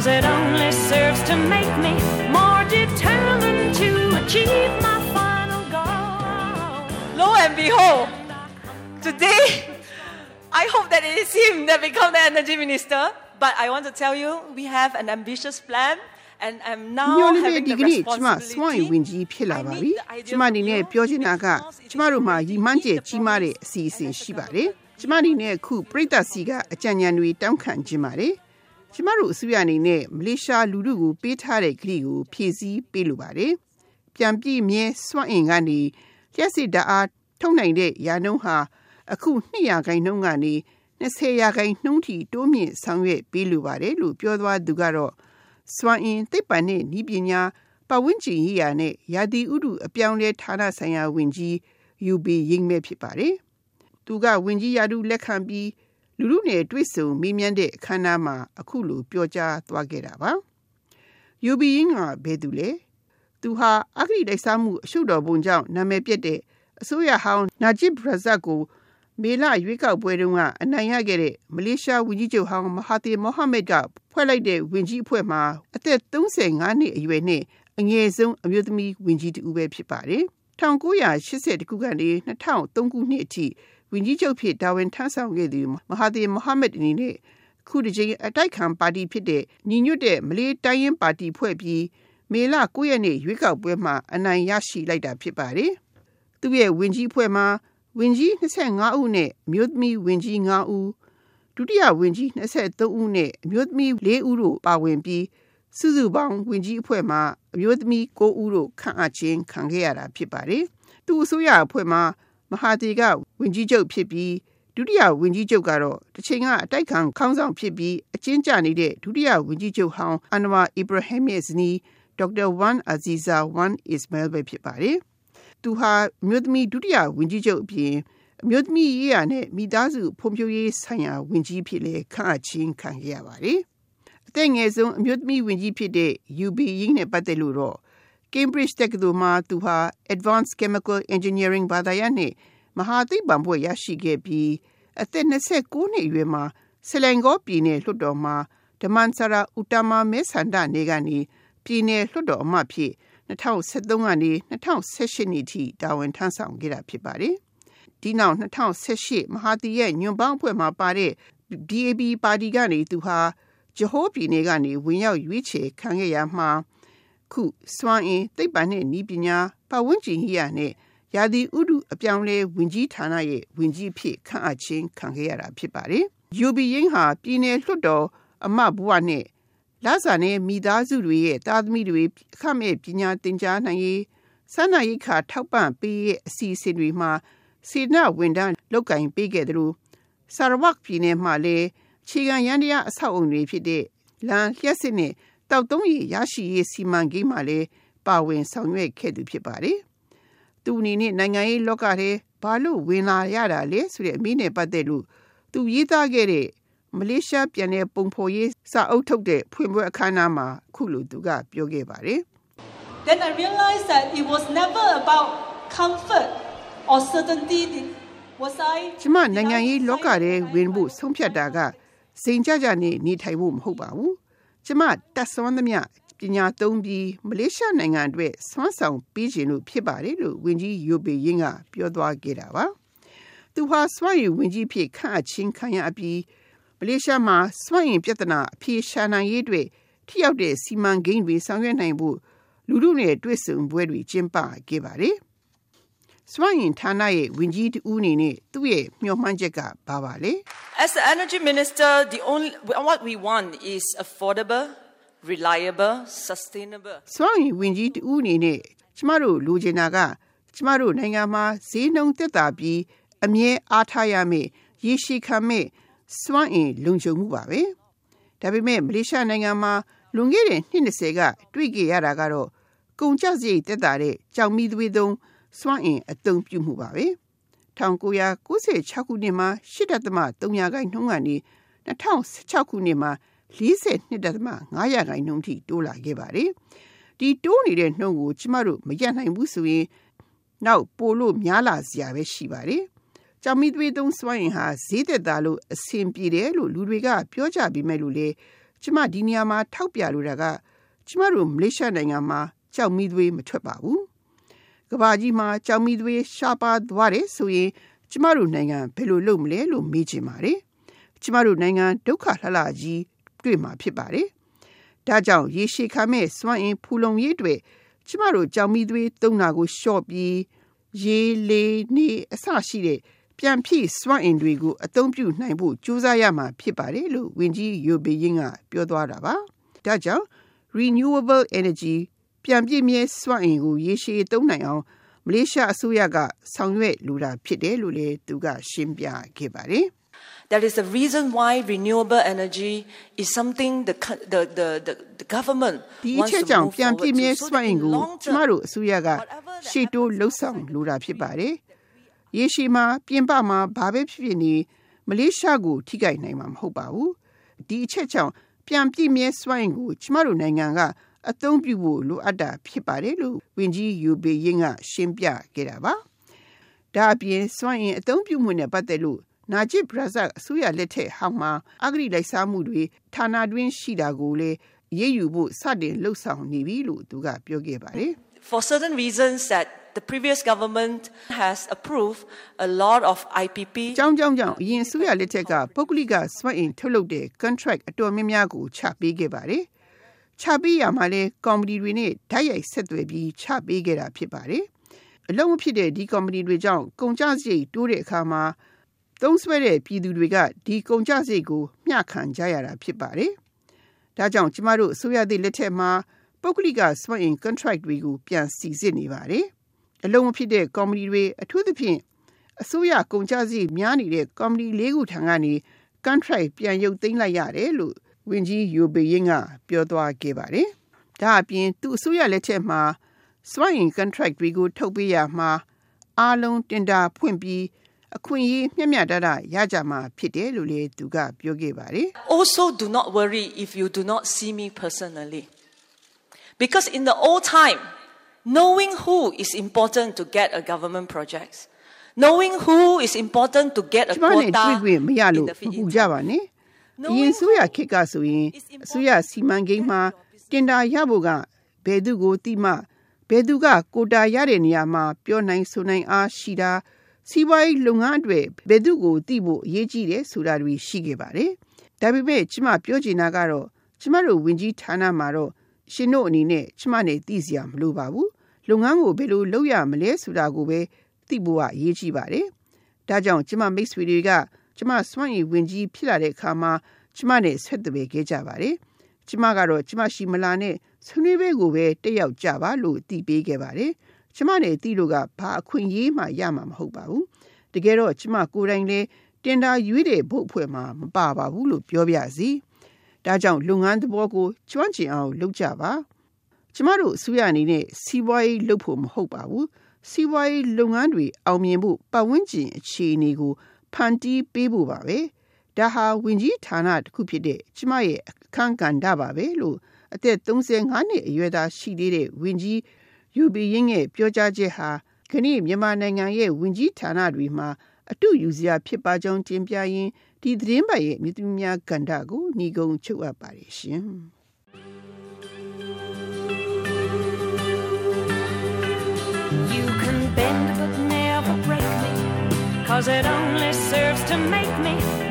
Cause it only serves to make me more determined to achieve my final goal. Lo and behold, today, I hope that it is him that become the energy minister. But I want to tell you, we have an ambitious plan. And I'm now ညိုလေး having ဒီ the ကနေ့ကျမ responsibility. စွန့်ရင်ဝင်ကြီးဖြစ်လာပါပြီကျမအနေနဲ့ပြောချင်တာကကျမတို့မှာရီမှန်းကျဲကြီးမားတဲ့အစီအစဉ်ရှိပါတယ်ကျမအနေနဲ့အခုပြည်သက်စီကအကြံဉာဏ်တွေတောင်းခံခြင်းပါတယ် ကျမတို့အစိုးရအနေနဲ့မလေးရှားလူထုကိုပေးထားတဲ့ကတိကိုဖြည့်ဆည်းပေးလိုပါတယ်ပြန်ပြည့်မြဲစွန့်အင်ကနေလျှက်စစ်ဓာတ်အားထုတ်နိုင်တဲ့ရာနှုန်းဟာအခု200ခိုင်နှုန်းကနေ20ရာခိုင်နှုန်းထိတိုးမြင့်ဆောင်ရွက်ပေးလိုပါတယ်လို့ပြောသွားသူကတော့စွမ်းအင်သိပ္ပံနဲ့ဤပညာပတ်ဝန်းကျင်ရေးရာနဲ့ရာသီဥတုအပြောင်းလဲဌာနဆိုင်ရာဝန်ကြီး UB ရင်းမဲ့ဖြစ်ပါတယ်။သူကဝန်ကြီးရာထူးလက်ခံပြီး လူလူနဲ့တွေ့ဆုံမေးမြန်းတဲ့အခမ်းအနားမှာအခုလိုပြောကြားသွားခဲ့တာပါ။ UB ရင်းကဘယ်သူလဲ။သူဟာအဂရိတိုက်စားမှုအရှုပ်တော်ပုံကြောင့်နာမည်ပြက်တဲ့အစိုးရဟောင်းနာဂျစ်ဘရာဇတ်ကိုမေလရွေးကောက်ပွဲတုန်းကအနိုင်ရခဲ့တဲ့မလေးရှားဝန်ကြီးချုပ်ဟောင်းမဟာသီမိုဟာမက်ကဖွဲ့လိုက်တဲ့ဝန်ကြီးအဖွဲ့မှာအသက်35နှစ်အရွယ်နဲ့အငယ်ဆုံးအမျိုးသမီးဝန်ကြီးတူပဲဖြစ်ပါတယ်။1980ခုကနေ2003ခုနှစ်အထိ ဝန်ကြီးချုပ်ဖြစ်တာဝန်ထမ်းဆောင်ခဲ့သူမဟာသီမိုဟာမက်အနေနဲ့ခုတစ်ချိန်အတိုက်ခံပါတီဖြစ်တဲ့ညီညွတ်တဲ့မလေးတိုင်းရင်းပါတီဖွဲ့ပြီးမေလ9ရက်နေ့ရွေးကောက်ပွဲမှာအနိုင်ရရှိလိုက်တာဖြစ်ပါတယ်။သူ့ရဲ့ဝင်ကြီးဖွဲ့မှာဝင်ကြီး25ဦးနဲ့အမျိုးသမီးဝင်ကြီး5ဦးဒုတိယဝင်ကြီး23ဦးနဲ့အမျိုးသမီး4ဦးတို့ပါဝင်ပြီးစုစုပေါင်းဝင်ကြီးအဖွဲ့မှာအမျိုးသမီး9ဦးတို့ခန့်အပ်ခြင်းခံခဲ့ရတာဖြစ်ပါတယ်။သူအစိုးရအဖွဲ့မှာ မဟာတီကဝင်ကြီးချုပ်ဖြစ်ပြီးဒုတိယဝင်ကြီးချုပ်ကတော့တစ်ချိန်ကအတိုက်ခံခေါင်းဆောင်ဖြစ်ပြီးအကျဉ်းကျနေတဲ့ဒုတိယဝင်ကြီးချုပ်ဟောင်းအန်ဝါအီဘရာဟမ်ရဲ့ဇနီးဒေါက်တာဝမ်အဇီဇာဝမ်အစ္စမဲလ်ပဲဖြစ်ပါတယ်။သူဟာအမျိုးသမီးဒုတိယဝင်ကြီးချုပ်အပြင်အမျိုးသမီးရေးရာနဲ့မိသားစုဖွံ့ဖြိုးရေးဆိုင်ရာဝန်ကြီးဖြစ်လဲခန့်အပ်ခြင်းခံခဲ့ရပါတယ်။အသက်ငယ်ဆုံးအမျိုးသမီးဝန်ကြီးဖြစ်တဲ့ UB ရင်းနဲ့ပတ်သက်လို့တော့ Cambridge တက္ကသိုလ်မှာသူဟာ Advanced Chemical Engineering ဘာသာရပ်နဲ့မဟာသိပ္ပံဘွဲ့ရရှိခဲ့ပြီးအသက်29နှစ်အရွယ်မှာဆလန်ဂေါပြည်နယ်လွှတ်တော်မှာဓမ္မန်ဆရာဥတမမဲဆန္ဒနေကနေပြည်နယ်လွှတ်တော်အမတ်ဖြစ်2013ကနေ2018နှစ်ထိတာဝန်ထမ်းဆောင်ခဲ့တာဖြစ်ပါတယ်။ဒီနောက်2018မဟာတီရဲ့ညွန့်ပေါင်းအဖွဲ့မှာပါတဲ့ DAB ပါတီကနေသူဟာဂျဟိုးပြည်နယ်ကနေဝင်ရောက်ရွေးချယ်ခံခဲ့ရမှာ ခုစွမ်းအင်သိပ္ပံနဲ့ဤပညာပတ်ဝန်းကျင်ရေးရာနဲ့ရာသီဥတုအပြောင်းလဲဝင်ကြီးဌာနရဲ့ဝင်ကြီးဖြစ်ခန့်အပ်ခြင်းခံခဲ့ရတာဖြစ်ပါတယ်။ UB ရင်းဟာပြည်နယ်လွှတ်တော်အမတ်ဘဝနဲ့လစာနဲ့မိသားစုတွေရဲ့သားသမီးတွေအခမဲ့ပညာသင်ကြားနိုင်ရေးစန္ဒရိခါထောက်ပံ့ပေးရဲ့အစီအစဉ်တွေမှာစေနဝန်ထမ်းလုပ်ကင်ပေးခဲ့တယ်လို့ဆာရဝတ်ပြည်နယ်မှာလည်းခြေခံရန်တရားအဆောက်အုံတွေဖြစ်တဲ့လမ်းလျှက်စစ်နဲ့ တောက်သုံးရရရှိရေးစီမံကိန်းမှာလည်းပါဝင်ဆောင်ရွက်ခဲ့သူဖြစ်ပါတယ်။သူအနေနဲ့နိုင်ငံရေးလောကထဲဘာလို့ဝင်လာရတာလဲဆိုတဲ့အမိနဲ့ပတ်သက်လို့သူရေးသားခဲ့တဲ့မလေးရှားပြည်နယ်ပုံဖော်ရေးစာအုပ်ထုတ်တဲ့ဖွင့်ပွဲအခမ်းအနားမှာခုလိုသူကပြောခဲ့ပါတယ် Then I realized that it was never about comfort or certainty. Was I ကျမနိုင်ငံရေးလောကထဲဝင်ဖို့ဆုံးဖြတ်တာကစိန်ကြကြနဲ့နေထိုင်ဖို့မဟုတ်ပါဘူး ကျမတက်ဆွမ်းသမျှပညာသုံးပြီးမလေးရှားနိုင်ငံအတွက်ဆွမ်းဆောင်ပေးခြင်းလို့ဖြစ်ပါတယ်လို့ဝန်ကြီးယိုပေယင်းကပြောသွားခဲ့တာပါသူဟာစွမ်းရည်ဝန်ကြီးဖြစ်ခန့်အပ်ခြင်းခံရပြီးမလေးရှားမှာစွမ်းရည်ပြဿနာအပြေရှာနိုင်ရေးအတွက်ထိရောက်တဲ့စီမံကိန်းတွေဆောင်ရွက်နိုင်ဖို့လူလူနဲ့တွေ့ဆုံပွဲတွေကျင်းပခဲ့ပါတယ်။ စွမ်းရည်ဌာနရဲ့ဝန်ကြီးတဦးအနေနဲ့သူ့ရဲ့မျှော်မှန်းချက်ကဘာပါလဲ As the energy minister, the only what we want is affordable, reliable, sustainable. ။စွမ်းရည်ဝန်ကြီးတဦးအနေနဲ့ကျမတို့လိုချင်တာကကျမတို့နိုင်ငံမှာဈေးနှုန်းသက်သာပြီးအမြဲအားထားရမယ့်ရည်ရှိခံမဲ့စွမ်းအင်လုံခြုံမှုပါပဲ။ဒါပေမဲ့မလေးရှားနိုင်ငံမှာလွန်ခဲ့တဲ့နှစ်20ကတွေ့ကြရတာကတော့ကုန်ကျစရိတ်သက်သာတဲ့ကြောင်မီသွေးသုံး စွမ်းအင်အသုံးပြုမှုပါပဲ။1996ခုနှစ်မှာ8.3ရာခိုင်နှုန်းကနေ2016ခုနှစ်မှာ42.5ရာခိုင်နှုန်းထိတိုးလာခဲ့ပါတယ်။ဒီတိုးနေတဲ့နှုန်းကိုကျမတို့မရနိုင်ဘူးဆိုရင်နောက်ပိုလို့များလာစရာပဲရှိပါတယ်။ကြောင်မီသွေးသုံးစွမ်းအင်ဟာဈေးသက်သာလို့အဆင်ပြေတယ်လို့လူတွေကပြောကြပြီးမဲ့လို့လေကျမဒီနေရာမှာထောက်ပြလိုတာကကျမတို့မလေးရှားနိုင်ငံမှာကြောက်မီသွေးမထွက်ပါဘူး ကဘာကြီးမှာကြောက်မီသွေးရှားပါသွားတယ်ဆိုရင်ကျမတို့နိုင်ငံဘယ်လိုလုပ်မလဲလို့မေးချင်ပါတယ်ကျမတို့နိုင်ငံဒုက္ခလှလှကြီးတွေ့မှာဖြစ်ပါတယ်ဒါကြောင့်ရေရှည်ခံမဲ့စွမ်းအင်ဖူလုံရေးတွေကျမတို့ကြောင်မီသွေးသုံးတာကိုလျှော့ပြီးရေလေနေအဆရှိတဲ့ပြန်ဖြည့်စွမ်းအင်တွေကိုအသုံးပြုနိုင်ဖို့ကြိုးစားရမှာဖြစ်ပါတယ်လို့ဝန်ကြီးယိုဘေယင်းကပြောသွားတာပါဒါကြောင့် renewable energy ပြန်ပြည့်မြဲစွမ်းအင်ကိုရေရှည်သုံးနိုင်အောင်မလေးရှားအစိုးရကဆောင်ရွက်လိုတာဖြစ်တယ်လို့လည်းသူကရှင်းပြခဲ့ပါတယ် That is the reason why renewable energy is something the the the the, the government ဒီအချက်ကြောင့်ပြန်ပြည့်မြဲစွမ်းအင်ကိုကျမတို့အစိုးရကရှေ့တိုးလှုပ်ဆောင်လိုတာဖြစ်ပါတယ်။ရေရှည်မှာပြင်ပမှာဘာပဲဖြစ်ဖြစ်နေမလေးရှားကိုထိခိုက်နိုင်မှာမဟုတ်ပါဘူး။ဒီအချက်ကြောင့်ပြန်ပြည့်မြဲစွမ်းအင်ကိုကျမတို့နိုင်ငံက အသုံးပြုဖို့လိုအပ်တာဖြစ်ပါတယ်လို့ဝန်ကြီးယူပေရင်ကရှင်းပြခဲ့တာပါ။ဒါအပြင်စွမ်းအင်အသုံးပြုမှုနဲ့ပတ်သက်လို့နာဂျစ်ဘရာဇတ်အစိုးရလက်ထက်ဟောင်းမှာအဂရိလိုက်စားမှုတွေဌာနတွင်းရှိတာကိုလည်းရေးယူဖို့စတင်လှုပ်ဆောင်နေပြီလို့သူကပြောခဲ့ပါတယ် For certain reasons that the previous government has approved a lot of IPP ကြောင်းကြောင်းကြောင့်အရင်ဆိုရလက်ထက်ကပုဂ္ဂလိကစွမ်းအင်ထုတ်လုပ်တဲ့ contract အတော်များများကိုချပေးခဲ့ပါတယ် ချပေးရမှာလဲကော်မတီတွေနဲ့ဓာတ်ရိုက်ဆက်သွယ်ပြီးချပေးခဲ့တာဖြစ်ပါတယ်အလုံးမဖြစ်တဲ့ဒီကော်မတီတွေကြောင့်ကုန်ကျစရိတ်တိုးတဲ့အခါမှာသုံးဆွဲတဲ့ပြည်သူတွေကဒီကုန်ကျစရိတ်ကိုမျှခံကြရတာဖြစ်ပါတယ်။ဒါကြောင့်ကျမတို့အစိုးရသည့်လက်ထက်မှာပုဂ္ဂလိကစွမ်းအင် contract တွေကိုပြန်စီစစ်နေပါတယ်။အလုံးမဖြစ်တဲ့ company တွေအထူးသဖြင့်အစိုးရကုန်ကျစရိတ်များနေတဲ့ company လေးခုထံကနေ contract ပြန်ရုပ်သိမ်းလိုက်ရတယ်လို့ ဝန်ကြီးယိုဘေယင်းကပြောသွားခဲ့ပါတယ်။ဒါအပြင်သူအစိုးရလက်ထက်မှာစွမ်းအင် contract တွေကိုထုတ်ပေးရမှာအားလုံးတင်တာဖွင့်ပြီးအခွင့်အရေးမျှမျှတတရကြမှာဖြစ်တယ်လို့လည်းသူကပြောခဲ့ပါတယ် Also do not worry if you do not see me personally because in the old time knowing who is important to get a government project knowing who is important to get a ကျမနဲ့ quota တွေ့ခွင့်မရ in လို့ the မ feed ပူကြပါနဲ့ အရင်ဆိုရခေတ်ကဆိုရင်အစိုးရစီမံကိန်းမှာတင်တာရဖို့ကဘယ်သူကိုတိမှဘယ်သူကကိုတာရတဲ့နေရာမှာပြောနိုင်ဆိုနိုင်အားရှိတာစီးပွားရေးလုပ်ငန်းတွေဘယ်သူကိုသိဖို့အရေးကြီးတယ်ဆိုတာတွေရှိခဲ့ပါတယ်။ဒါပေမဲ့ကျမပြောချင်တာကတော့ကျမတို့ဝင်ကြီးဌာနမှာတော့ရှင်တို့အနေနဲ့ကျမနဲ့သိစရာမလိုပါဘူး။လုပ်ငန်းကိုဘယ်လိုလုပ်ရမလဲဆိုတာကိုပဲသိဖို့ကအရေးကြီးပါတယ်။ဒါကြောင့်ကျမမိတ်ဆွေတွေက ကျမစွန့်ရည်ဝင်ကြီးဖြစ်လာတဲ့အခါမှာကျမနဲ့ဆက်သွယ်ခဲ့ကြပါတယ်။ကျမကတော့ကျမရှိမလာနဲ့ဆွေးနွေးပွဲကိုပဲတက်ရောက်ကြပါလို့တည်ပေးခဲ့ပါတယ်။ကျမနဲ့တီးလို့ကဘာအခွင့်အရေးမှရမှာမဟုတ်ပါဘူးတကယ်တော့ကျမကိုယ်တိုင်လည်းတင်တာရွေးတဲ့ဘုတ်အဖွဲ့မှာမပါပါဘူးလို့ပြောပြစီဒါကြောင့်လုပ်ငန်းသဘောကိုကျွမ်းကျင်အောင်လုပ်ကြပါကျမတို့အစိုးရအနေနဲ့စီးပွားရေးလုပ်ဖို့မဟုတ်ပါဘူးစီးပွားရေးလုပ်ငန်းတွေအောင်မြင်ဖို့ပတ်ဝန်းကျင်အခြေအနေကို ဖန်တီးပေးဖို့ပါပဲဒါဟာဝင်ကြီးဌာနတစ်ခုဖြစ်တဲ့ကျမရဲ့အခန်းကဏ္ဍပါပဲလို့အသက်35နှစ်အရွယ်သားရှိသေးတဲ့ဝင်ကြီးယူဘီရင်းရဲ့ပြောကြားချက်ဟာခဏမြန်မာနိုင်ငံရဲ့ဝင်ကြီးဌာနတွေမှာအတူယူစရာဖြစ်ပါကြောင်းတင်ပြရင်းဒီသတင်းပတ်ရဲ့မြစ်သမီးများကဏ္ဍကိုညီကုံချုပ်အပ်ပါတယ်ရှင်။ You can bend but never break me, cause it only serves to make me